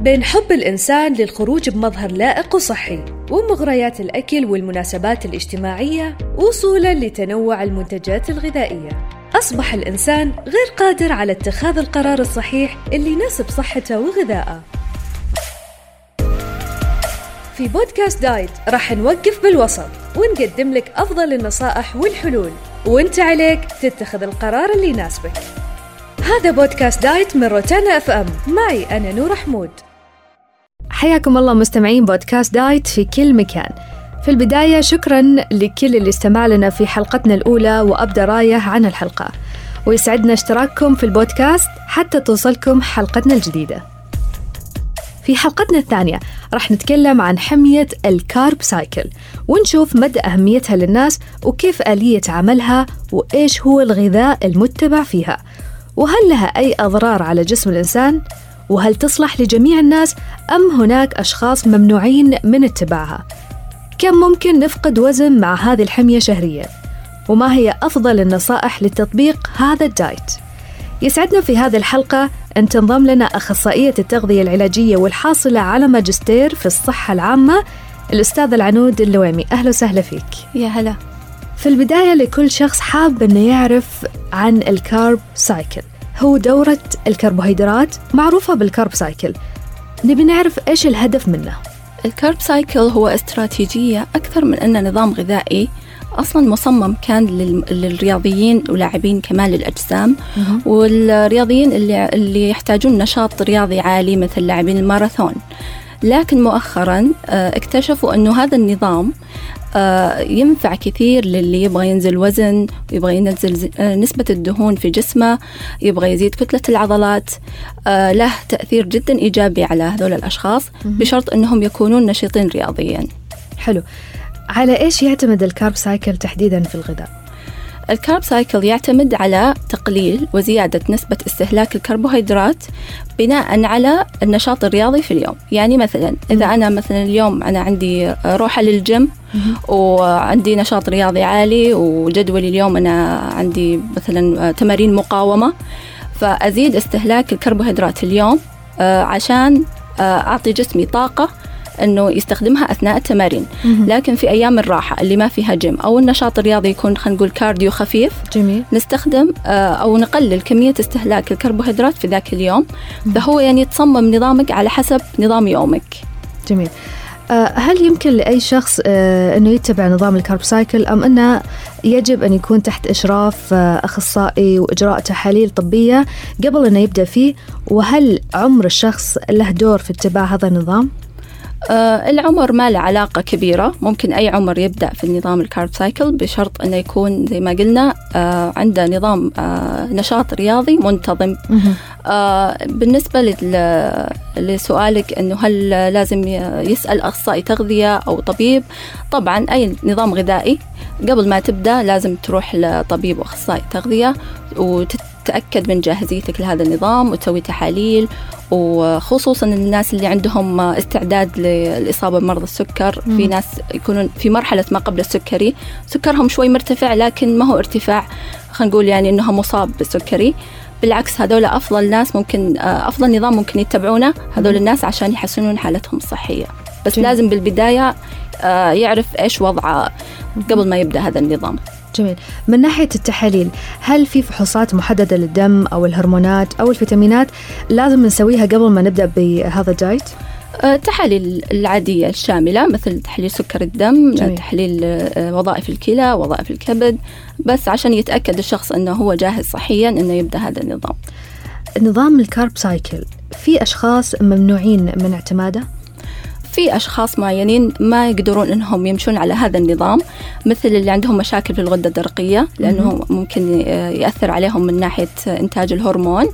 بين حب الإنسان للخروج بمظهر لائق وصحي ومغريات الأكل والمناسبات الاجتماعية وصولا لتنوع المنتجات الغذائية. أصبح الإنسان غير قادر على اتخاذ القرار الصحيح اللي يناسب صحته وغذائه. في بودكاست دايت راح نوقف بالوسط ونقدم لك أفضل النصائح والحلول وأنت عليك تتخذ القرار اللي يناسبك. هذا بودكاست دايت من روتانا أف أم. معي أنا نور حمود. حياكم الله مستمعين بودكاست دايت في كل مكان. في البداية شكرا لكل اللي استمع لنا في حلقتنا الأولى وأبدأ رأيه عن الحلقة. ويسعدنا اشتراككم في البودكاست حتى توصلكم حلقتنا الجديدة. في حلقتنا الثانية راح نتكلم عن حمية ال carb cycle ونشوف مدى أهميتها للناس وكيف آلية عملها وإيش هو الغذاء المتبع فيها. وهل لها أي أضرار على جسم الإنسان؟ وهل تصلح لجميع الناس أم هناك أشخاص ممنوعين من اتباعها؟ كم ممكن نفقد وزن مع هذه الحمية شهريا؟ وما هي أفضل النصائح لتطبيق هذا الدايت؟ يسعدنا في هذه الحلقة أن تنضم لنا أخصائية التغذية العلاجية والحاصلة على ماجستير في الصحة العامة الأستاذ العنود اللويمي أهلا وسهلا فيك يا هلا في البداية لكل شخص حاب أنه يعرف عن ال carb cycle هو دورة الكربوهيدرات معروفة بال carb cycle. نبي نعرف إيش الهدف منه. ال carb cycle هو استراتيجية أكثر من أنه نظام غذائي. أصلا مصمم كان للرياضيين ولاعبين كمال الأجسام. والرياضيين اللي اللي يحتاجون نشاط رياضي عالي مثل لاعبين الماراثون. لكن مؤخرا آه، اكتشفوا أنه هذا النظام ينفع كثير للي يبغى ينزل وزن يبغى ينزل آه، نسبة الدهون في جسمه يبغى يزيد كتلة العضلات. له تأثير جدا إيجابي على هذول الأشخاص بشرط أنهم يكونون نشيطين رياضيا. حلو. على إيش يعتمد ال carb cycle تحديدا في الغذاء؟ ال carb cycle يعتمد على تقليل وزيادة نسبة استهلاك الكربوهيدرات بناء على النشاط الرياضي في اليوم. يعني مثلا إذا أنا مثلا اليوم أنا عندي روحة للجيم وعندي نشاط رياضي عالي وجدولي اليوم أنا عندي مثلا تمارين مقاومة فأزيد استهلاك الكربوهيدرات اليوم آه، عشان آه، أعطي جسمي طاقة إنه يستخدمها أثناء التمارين. لكن في أيام الراحة اللي ما فيها جيم أو النشاط الرياضي يكون خلينا نقول cardio خفيف جميل. نستخدم آه، أو نقلل كمية استهلاك الكربوهيدرات في ذاك اليوم. فهو يعني تصمم نظامك على حسب نظام يومك. جميل. آه، هل يمكن لأي شخص آه، أنه يتبع نظام ال carb cycle أم أنه يجب أن يكون تحت إشراف أخصائي وإجراء تحاليل طبية قبل أنه يبدأ فيه؟ وهل عمر الشخص له دور في اتباع هذا النظام؟ آه العمر ما له علاقة كبيرة. ممكن أي عمر يبدأ في النظام ال carb cycle بشرط أنه يكون زي ما قلنا آه عنده نظام آه نشاط رياضي منتظم. بالنسبة لسؤالك أنه هل لازم يسأل أخصائي تغذية أو طبيب؟ طبعا أي نظام غذائي قبل ما تبدأ لازم تروح لطبيب وأخصائي تغذية وتتأكد من جاهزيتك لهذا النظام وتسوي تحاليل. وخصوصا الناس اللي عندهم استعداد للإصابة بمرض السكر في ناس يكونون في مرحلة ما قبل السكري. سكرهم شوي مرتفع لكن ما هو ارتفاع خلينا نقول يعني إنه مصاب بالسكري. بالعكس هذول أفضل ناس ممكن أفضل نظام ممكن يتبعونه هذول الناس عشان يحسنون حالتهم الصحية. بس جميل. لازم بالبداية آه، يعرف إيش وضعه قبل ما يبدأ هذا النظام جميل من ناحية التحاليل هل في فحوصات محددة للدم أو الهرمونات أو الفيتامينات لازم نسويها قبل ما نبدأ بهذا الدايت؟ التحاليل أه، العادية الشاملة مثل تحليل سكر الدم جميل. تحليل أه، وظائف الكلى وظائف الكبد بس عشان يتأكد الشخص أنه هو جاهز صحيا أنه يبدأ هذا النظام نظام الكارب سايكل في أشخاص ممنوعين من اعتماده؟ في أشخاص معينين ما يقدرون أنهم يمشون على هذا النظام مثل اللي عندهم مشاكل في الغدة الدرقية لأنه ممكن يأثر عليهم من ناحية إنتاج الهرمون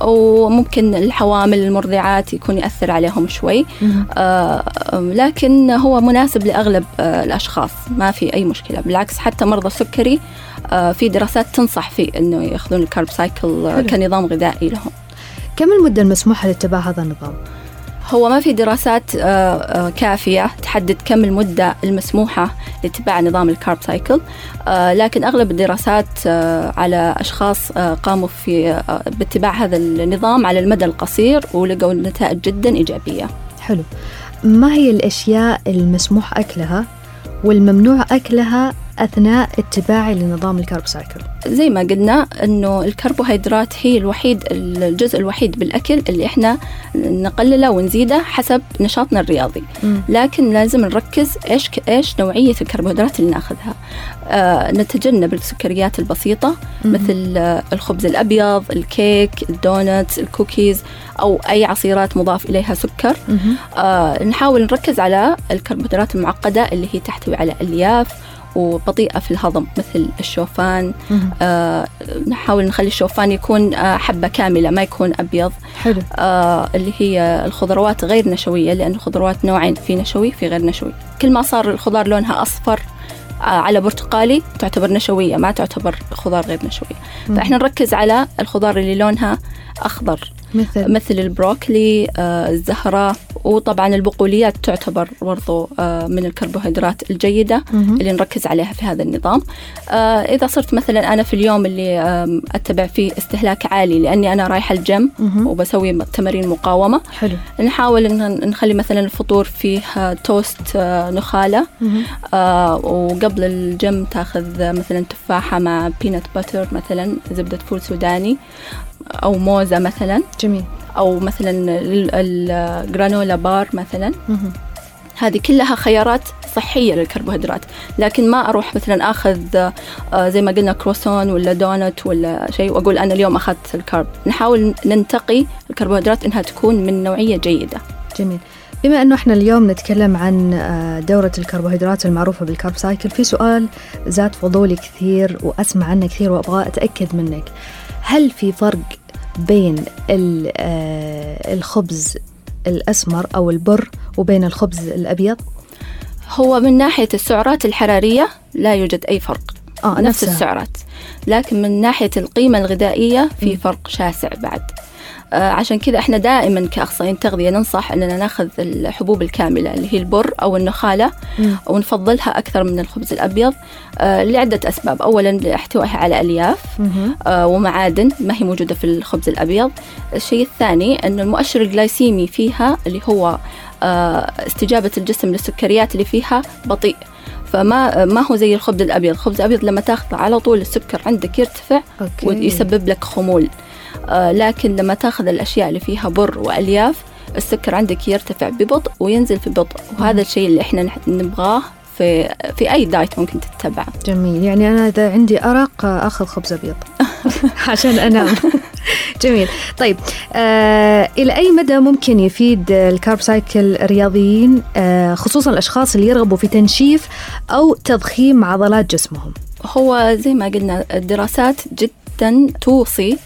وممكن الحوامل المرضعات يكون يأثر عليهم شوي. آه لكن هو مناسب لأغلب آه الأشخاص ما في أي مشكلة. بالعكس حتى مرضى السكري آه في دراسات تنصح فيه أنه يأخذون الكارب سايكل كنظام غذائي لهم. كم المدة المسموحة لاتباع هذا النظام؟ هو ما في دراسات آه، آه، كافية تحدد كم المدة المسموحة لاتباع نظام ال carb cycle آه، لكن أغلب الدراسات على أشخاص قاموا في باتباع هذا النظام على المدى القصير ولقوا نتائج جدا إيجابية. حلو. ما هي الأشياء المسموح أكلها؟ والممنوع أكلها أثناء اتباعي لنظام ال carb cycle زي ما قلنا أنه الكربوهيدرات هي الوحيد الجزء الوحيد بالأكل اللي إحنا نقلله ونزيده حسب نشاطنا الرياضي. م. لكن لازم نركز إيش إيش نوعية الكربوهيدرات اللي ناخذها. آه نتجنب السكريات البسيطة م. مثل آه الخبز الأبيض الكيك ال donuts ال cookies أو أي عصيرات مضاف إليها سكر. آه نحاول نركز على الكربوهيدرات المعقدة اللي هي تحتوي على ألياف وبطيئة في الهضم مثل الشوفان. آه نحاول نخلي الشوفان يكون آه حبة كاملة ما يكون أبيض. حلو. آه اللي هي الخضروات غير نشوية لأن الخضروات نوعين في نشوي في غير نشوي. كل ما صار الخضار لونها أصفر آه على برتقالي تعتبر نشوية ما تعتبر خضار غير نشوية. فإحنا نركز على الخضار اللي لونها أخضر. مثل؟ مثل البروكلي آه الزهرة وطبعا البقوليات تعتبر برضو آه من الكربوهيدرات الجيدة مم. اللي نركز عليها في هذا النظام. آه إذا صرت مثلا أنا في اليوم اللي آه أتبع فيه استهلاك عالي لأني أنا رايحة الجيم. وبسوي تمارين مقاومة حلو. نحاول إن نخلي مثلا الفطور فيه توست آه نخالة. آه وقبل الجيم تأخذ مثلا تفاحة مع peanut butter مثلا زبدة فول سوداني. أو موزة مثلا. جميل. أو مثلا ال granola bar مثلا. هذه كلها خيارات صحية للكربوهيدرات. لكن ما أروح مثلا أخذ آه، زي ما قلنا كروسون ولا دونت ولا شيء وأقول أنا اليوم أخذت ال carb. نحاول ننتقي الكربوهيدرات إنها تكون من نوعية جيدة. جميل. بما إنه إحنا اليوم نتكلم عن آه، دورة الكربوهيدرات المعروفة بالكارب سايكل في سؤال زاد فضولي كثير وأسمع عنه كثير وأبغى أتأكد منك. هل في فرق بين آه، الخبز الأسمر أو البر وبين الخبز الأبيض؟ هو من ناحية السعرات الحرارية لا يوجد أي فرق آه نفس نفسها. السعرات لكن من ناحية القيمة الغذائية في فرق شاسع بعد عشان كذا إحنا دائما كأخصائيين تغذية ننصح إننا نأخذ الحبوب الكاملة اللي هي البر أو النخالة ونفضلها أكثر من الخبز الأبيض آه، لعدة أسباب. اولا لاحتوائها على ألياف آه، ومعادن ما هي موجودة في الخبز الأبيض. الشيء الثاني إنه المؤشر الجلايسيمي فيها اللي هو استجابة الجسم للسكريات اللي فيها بطيء. فما ما هو زي الخبز الأبيض، الخبز الأبيض لما تاخذه على طول السكر عندك يرتفع okay. ويسبب لك خمول. آه لكن لما تاخذ الأشياء اللي فيها بر وألياف السكر عندك يرتفع ببطء وينزل في بطء. وهذا الشيء اللي إحنا نبغاه في في أي diet ممكن تتبعه. جميل. يعني أنا إذا عندي أرق آخذ خبز أبيض عشان أنام. جميل. طيب آه إلى أي مدى ممكن يفيد ال carb cycle الرياضيين آه خصوصا الأشخاص اللي يرغبوا في تنشيف أو تضخيم عضلات جسمهم؟ هو زي ما قلنا الدراسات جدا جدا توصي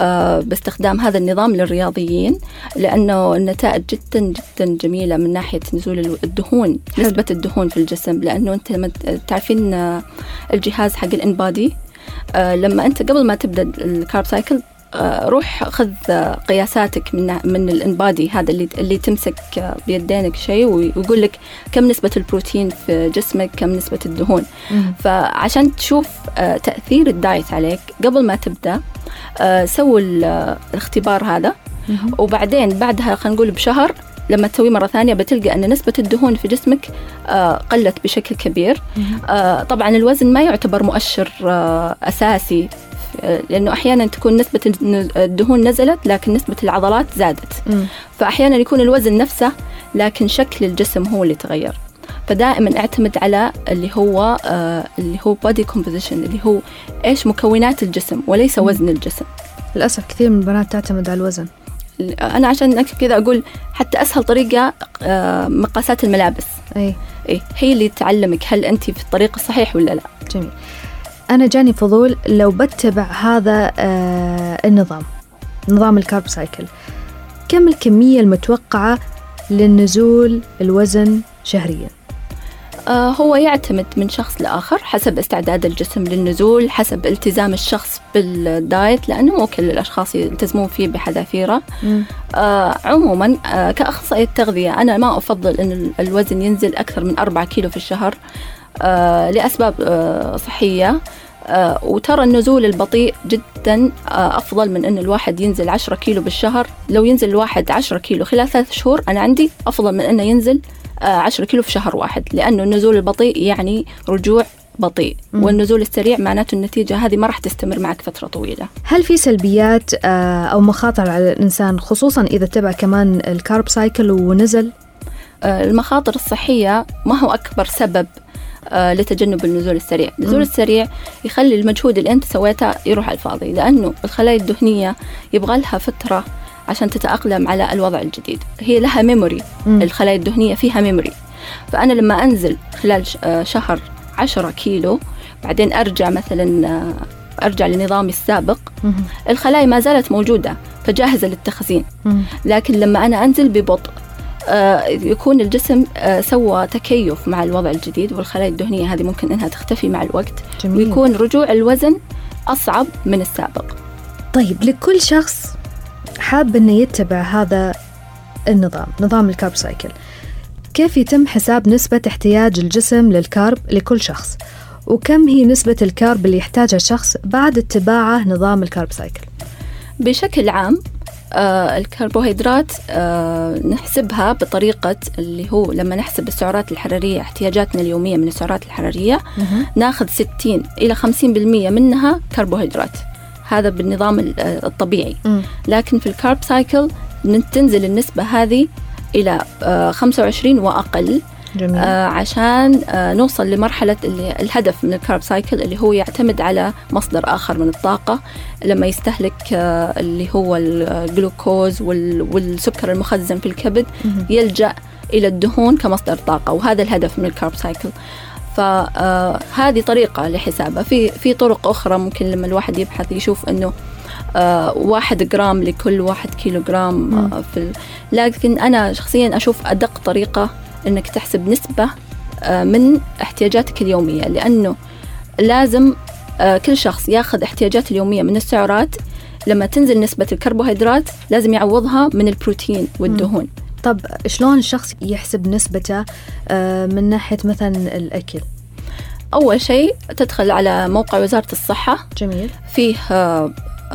آه باستخدام هذا النظام للرياضيين لأنه النتائج جدا جدا جميلة من ناحية نزول الدهون. نسبة الدهون في الجسم لأنه أنت لما تعرفين آه، الجهاز حق الإنبادي آه لما أنت قبل ما تبدأ الكارب سايكل روح خذ قياساتك من من الانبادي هذا اللي اللي تمسك بيدينك شيء ويقول لك كم نسبة البروتين في جسمك كم نسبة الدهون. فعشان تشوف آه، تأثير الدايت عليك قبل ما تبدأ آه، سووا الاختبار هذا. وبعدين بعدها خلينا نقول بشهر لما تسويه مرة ثانية بتلقى أن نسبة الدهون في جسمك قلت بشكل كبير. طبعا الوزن ما يعتبر مؤشر أساسي لأنه أحيانا تكون نسبة الدهون نزلت لكن نسبة العضلات زادت. م. فأحيانا يكون الوزن نفسه لكن شكل الجسم هو اللي تغير. فدائما أعتمد على اللي هو آه اللي هو body composition اللي هو إيش مكونات الجسم وليس وزن الجسم. للأسف كثير من البنات تعتمد على الوزن. أنا عشان كذا أقول حتى أسهل طريقة آه مقاسات الملابس. اي اي هي اللي تعلمك هل انت في الطريق الصحيح ولا لا. جميل. أنا جاني فضول لو بتبع هذا آه النظام نظام ال carb cycle. كم الكمية المتوقعة للنزول الوزن شهريا؟ آه هو يعتمد من شخص لآخر حسب استعداد الجسم للنزول حسب التزام الشخص بال diet لأنه مو كل الأشخاص يلتزمون فيه بحذافيره. آه عموما آه كأخصائية تغذية أنا ما أفضل أن الوزن ينزل أكثر من أربعة كيلو في الشهر آه لأسباب آه صحية. آه وترى النزول البطيء جدا آه أفضل من أن الواحد ينزل 10 كيلو بالشهر. لو ينزل الواحد 10 كيلو خلال ثلاث شهور أنا عندي أفضل من أنه ينزل آه 10 كيلو في شهر واحد لأنه النزول البطيء يعني رجوع بطيء. مم. والنزول السريع معناته النتيجة هذه ما راح تستمر معك فترة طويلة. هل في سلبيات آه، أو مخاطر على الإنسان خصوصا إذا اتبع كمان الكارب سايكل ونزل؟ آه، المخاطر الصحية ما هو أكبر سبب آه، لتجنب النزول السريع النزول. السريع يخلي المجهود اللي أنت سويته يروح على الفاضي لأنه الخلايا الدهنية يبغى لها فترة عشان تتأقلم على الوضع الجديد هي لها ميموري. الخلايا الدهنية فيها ميموري فأنا لما أنزل خلال آه، شهر عشرة كيلو بعدين أرجع مثلا آه، أرجع لنظامي السابق. الخلايا ما زالت موجودة فجاهزة للتخزين. لكن لما أنا أنزل ببطء آه، يكون الجسم آه، سوى تكيف مع الوضع الجديد والخلايا الدهنية هذه ممكن أنها تختفي مع الوقت جميل. ويكون رجوع الوزن أصعب من السابق. طيب لكل شخص حاب إنه يتبع هذا النظام نظام ال carb cycle كيف يتم حساب نسبة احتياج الجسم لل carb لكل شخص؟ وكم هي نسبة ال carb اللي يحتاجها الشخص بعد اتباعه نظام ال carb cycle؟ بشكل عام آه الكربوهيدرات آه نحسبها بطريقة اللي هو لما نحسب السعرات الحرارية احتياجاتنا اليومية من السعرات الحرارية ناخذ 60 إلى 50% منها كربوهيدرات. هذا بالنظام ال- آه، الطبيعي. لكن في ال carb cycle تنزل النسبة هذه إلى آه 25 وأقل. جميل آه عشان آه نوصل لمرحلة اللي الهدف من ال carb cycle اللي هو يعتمد على مصدر آخر من الطاقة لما يستهلك آه اللي هو الجلوكوز وال- والسكر المخزن في الكبد مهم. يلجأ إلى الدهون كمصدر طاقة وهذا الهدف من ال carb cycle فهذه طريقة لحسابها في في طرق أخرى ممكن لما الواحد يبحث يشوف إنه آه واحد جرام لكل واحد كيلو جرام آه في. لكن أنا شخصيا أشوف أدق طريقة إنك تحسب نسبة آه من احتياجاتك اليومية لأنه لازم آه كل شخص ياخذ احتياجاته اليومية من السعرات. لما تنزل نسبة الكربوهيدرات لازم يعوضها من البروتين والدهون. طب شلون الشخص يحسب نسبته آه، من ناحية مثلا الأكل؟ أول شيء تدخل على موقع وزارة الصحة. جميل. فيه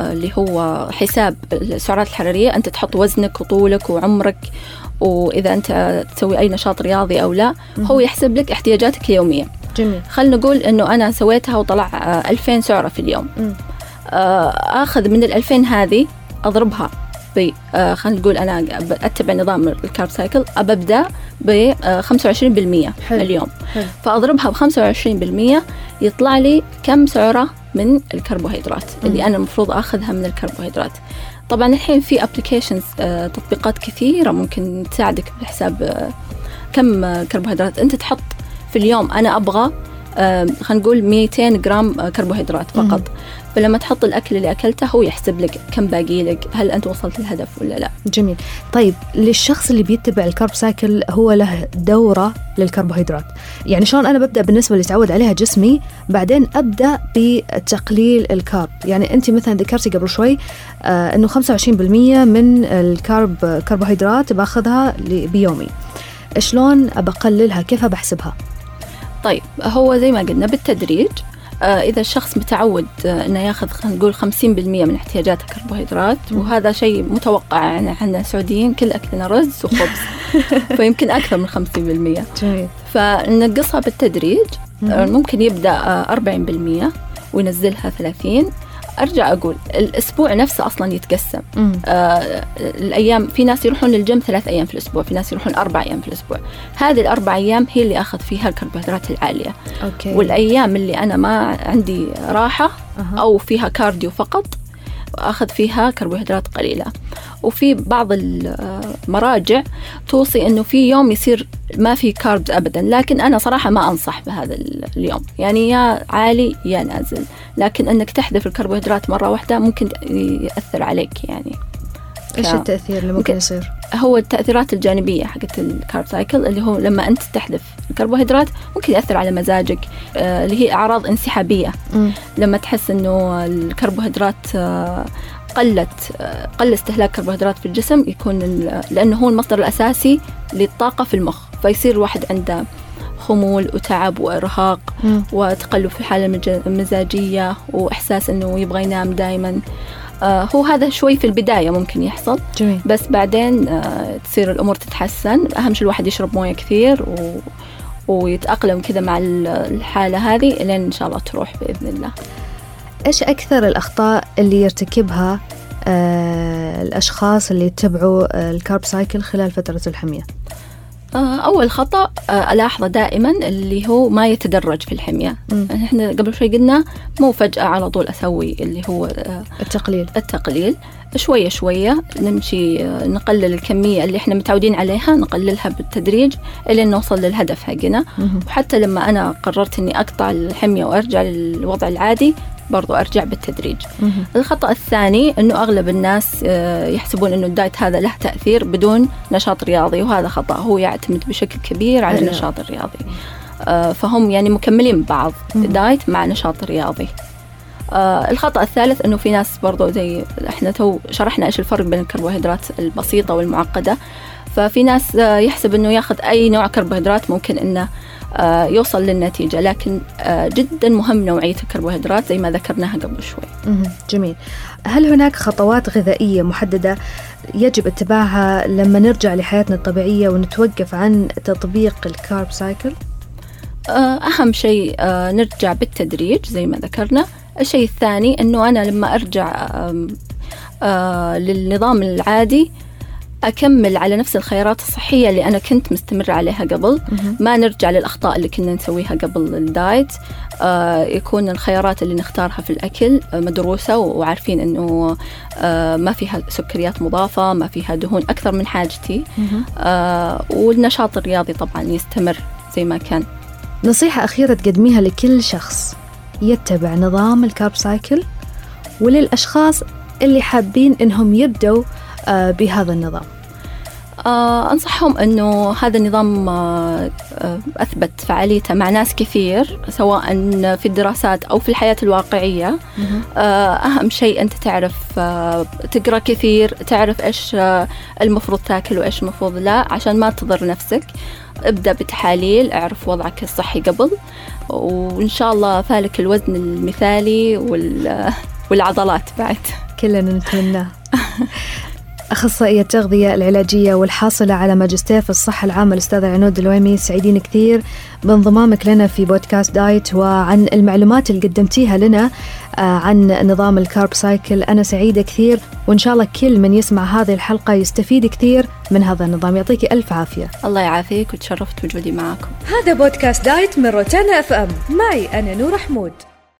اللي هو حساب السعرات الحرارية أنت تحط وزنك وطولك وعمرك وإذا أنت تسوي أي نشاط رياضي أو لا هو يحسب لك احتياجاتك اليومية جميل خلينا نقول أنه أنا سويتها وطلع آه، 2000 سعرة في اليوم. آه، آخذ من ال 2000 هذه أضربها ب آه، خلينا نقول أنا أتبع نظام ال carb cycle أبدأ ب آه، 25% حلو. اليوم حلو. فأضربها ب 25% يطلع لي كم سعرة من الكربوهيدرات اللي أنا المفروض أخذها من الكربوهيدرات. طبعا الحين في applications تطبيقات كثيرة ممكن تساعدك بحساب آه، كم آه، كربوهيدرات. أنت تحط في اليوم أنا أبغى آه، خلينا نقول 200 جرام آه، كربوهيدرات فقط. فلما تحط الأكل اللي أكلته هو يحسب لك كم باقي لك هل أنت وصلت للهدف ولا لا؟ جميل. طيب للشخص اللي بيتبع ال carb cycle هو له دورة للكربوهيدرات. يعني شلون أنا ببدأ بالنسبة اللي تعود عليها جسمي بعدين أبدأ بتقليل ال carb. يعني أنت مثلا ذكرتي قبل شوي آه أنه 25% من ال carb كربوهيدرات باخذها بيومي. شلون بقللها كيف بحسبها؟ طيب هو زي ما قلنا بالتدريج إذا الشخص متعود آه، إنه ياخذ خلينا نقول 50% من احتياجاته كربوهيدرات وهذا شيء متوقع. يعني إحنا السعوديين كل أكلنا رز وخبز فيمكن أكثر من 50% جميل. فننقصها بالتدريج آه، ممكن يبدأ آه، 40% وينزلها 30 أرجع أقول الأسبوع نفسه أصلا يتقسم. آه الأيام في ناس يروحون للجيم ثلاث أيام في الأسبوع في ناس يروحون أربع أيام في الأسبوع هذه الأربع أيام هي اللي أخذ فيها الكربوهيدرات العالية أوكي والأيام اللي أنا ما عندي راحة أها. أو فيها cardio فقط أخذ فيها كربوهيدرات قليلة. وفي بعض المراجع توصي أنه في يوم يصير ما في carbs أبدا لكن أنا صراحة ما أنصح بهذا اليوم. يعني يا عالي يا نازل. لكن أنك تحذف الكربوهيدرات مرة واحدة ممكن يأثر عليك يعني. إيش التأثير اللي ممكن, يصير؟ هو التأثيرات الجانبية حقت ال carb cycle اللي هو لما أنت تحذف الكربوهيدرات ممكن يأثر على مزاجك آه، اللي هي أعراض انسحابية مم. لما تحس إنه الكربوهيدرات آه، قلت آه، قل استهلاك كربوهيدرات في الجسم يكون لأنه هو المصدر الأساسي للطاقة في المخ فيصير الواحد عنده خمول وتعب وإرهاق مم. وتقلب في الحالة المج- المزاجية وإحساس إنه يبغى ينام دائما هو هذا شوي في البداية ممكن يحصل. جميل. بس بعدين آه تصير الأمور تتحسن. أهم شيء الواحد يشرب موية كثير و... ويتأقلم كذا مع ال- الحالة هذه لين إن شاء الله تروح بإذن الله. إيش أكثر الأخطاء اللي يرتكبها آه الأشخاص اللي يتبعوا آه الكارب سايكل خلال فترة الحمية؟ آه أول خطأ آه ألاحظه دائما اللي هو ما يتدرج في الحمية مم. إحنا قبل شوي قلنا مو فجأة على طول أسوي اللي هو آه التقليل التقليل شوية شوية نمشي نقلل الكمية اللي إحنا متعودين عليها نقللها بالتدريج إلين نوصل للهدف حقنا. وحتى لما أنا قررت إني أقطع الحمية وأرجع للوضع العادي برضو أرجع بالتدريج. الخطأ الثاني أنه أغلب الناس آه، يحسبون أنه الدايت هذا له تأثير بدون نشاط رياضي وهذا خطأ هو يعتمد بشكل كبير على. النشاط الرياضي آه، فهم يعني مكملين بعض. دايت مع نشاط رياضي آه الخطأ الثالث أنه في ناس برضو زي إحنا تو شرحنا إيش الفرق بين الكربوهيدرات البسيطة والمعقدة ففي ناس آه يحسب أنه ياخذ أي نوع كربوهيدرات ممكن أنه آه يوصل للنتيجة لكن آه جدا مهم نوعية الكربوهيدرات زي ما ذكرناها قبل شوي. جميل هل هناك خطوات غذائية محددة يجب اتباعها لما نرجع لحياتنا الطبيعية ونتوقف عن تطبيق ال carb cycle؟ آه، أهم شيء آه، نرجع بالتدريج زي ما ذكرنا الشيء الثاني أنه أنا لما أرجع آه، للنظام العادي أكمل على نفس الخيارات الصحية اللي أنا كنت مستمرة عليها قبل. ما نرجع للأخطاء اللي كنا نسويها قبل الدايت. آه يكون الخيارات اللي نختارها في الأكل آه، مدروسة وعارفين أنه آه ما فيها سكريات مضافة ما فيها دهون أكثر من حاجتي. آه والنشاط الرياضي طبعا يستمر زي ما كان. نصيحة أخيرة تقدميها لكل شخص. يتبع نظام الكارب سايكل وللأشخاص اللي حابين إنهم يبدوا آه، بهذا النظام. آه أنصحهم أنه هذا النظام آه أثبت فعاليته مع ناس كثير سواء في الدراسات أو في الحياة الواقعية. أهم شيء أنت تعرف تقرأ كثير تعرف إيش المفروض تاكل وإيش المفروض لا عشان ما تضر نفسك. ابدأ بتحاليل اعرف وضعك الصحي قبل وإن شاء الله فالك الوزن المثالي وال والعضلات بعد. كلنا نتمناه أخصائية التغذية العلاجية والحاصلة على ماجستير في الصحة العامة الأستاذة عنود الويمي سعيدين كثير بانضمامك لنا في بودكاست دايت وعن المعلومات اللي قدمتيها لنا آه، عن نظام ال carb cycle. أنا سعيدة كثير وإن شاء الله كل من يسمع هذه الحلقة يستفيد كثير من هذا النظام. يعطيكي ألف عافية. الله يعافيك وتشرفت بوجودي معاكم هذا بودكاست دايت من روتانا أف أم. معي أنا نور حمود.